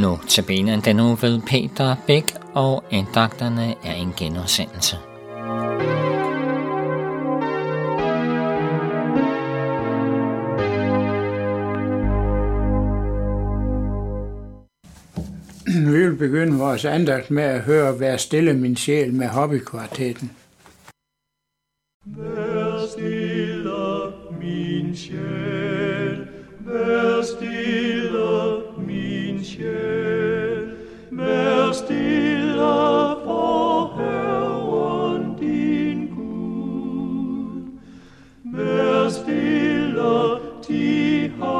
Nu tabiner den nu ved Peter Bæk, og indagterne er en genudsendelse. Vi vil begynde vores andagt med at høre Vær stille min sjæl med hobbykvartetten. Vær stille min sjæl, vær stille see how